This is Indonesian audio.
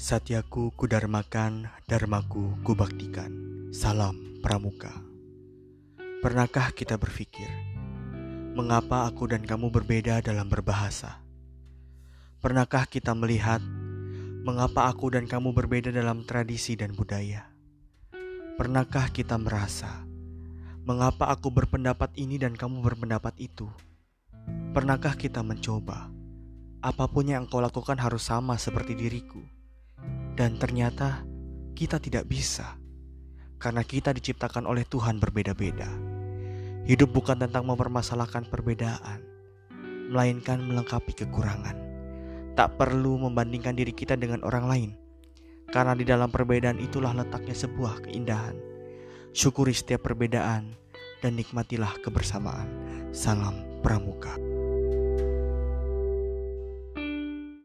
Satyaku kudarmakan, dharmaku kubaktikan. Salam Pramuka. Pernahkah kita berpikir, mengapa aku dan kamu berbeda dalam berbahasa? Pernahkah kita melihat, mengapa aku dan kamu berbeda dalam tradisi dan budaya? Pernahkah kita merasa, mengapa aku berpendapat ini dan kamu berpendapat itu? Pernahkah kita mencoba, apa pun yang engkau lakukan harus sama seperti diriku? Dan ternyata kita tidak bisa karena kita diciptakan oleh Tuhan berbeda-beda. Hidup bukan tentang mempermasalahkan perbedaan, melainkan melengkapi kekurangan. Tak perlu membandingkan diri kita dengan orang lain, karena di dalam perbedaan itulah letaknya sebuah keindahan. Syukuri setiap perbedaan dan nikmatilah kebersamaan. Salam Pramuka.